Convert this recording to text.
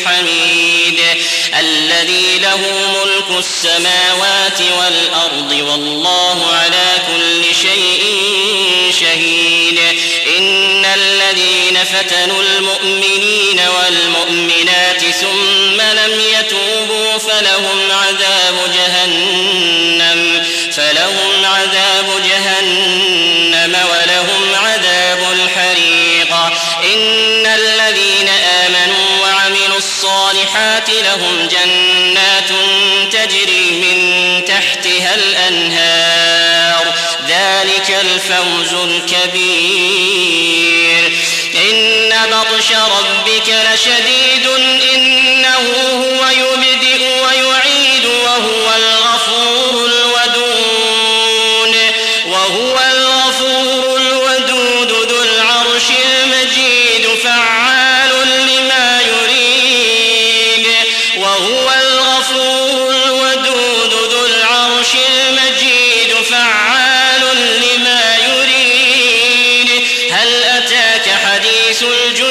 الحميد الذي له ملك السماوات والأرض والله على كل شيء شهيد إن الذين فتنوا المؤمنين والمؤمنات ثم لم يتوبوا فلهم عذاب جهنم فلهم عذاب جهنم ولهم عذاب الحريق إن الذين الصالحات لهم جنات تجري من تحتها الأنهار. ذلك الفوز الكبير. إن بطش ربك لشديد إنه هو يبدئ ويعيد وهو الغفور الودود وهو الغفور الودود ذو العرش المجيد. فعلا وهو الغفور الودود ذو العرش المجيد فعال لما يريد. هل أتاك حديث الجنود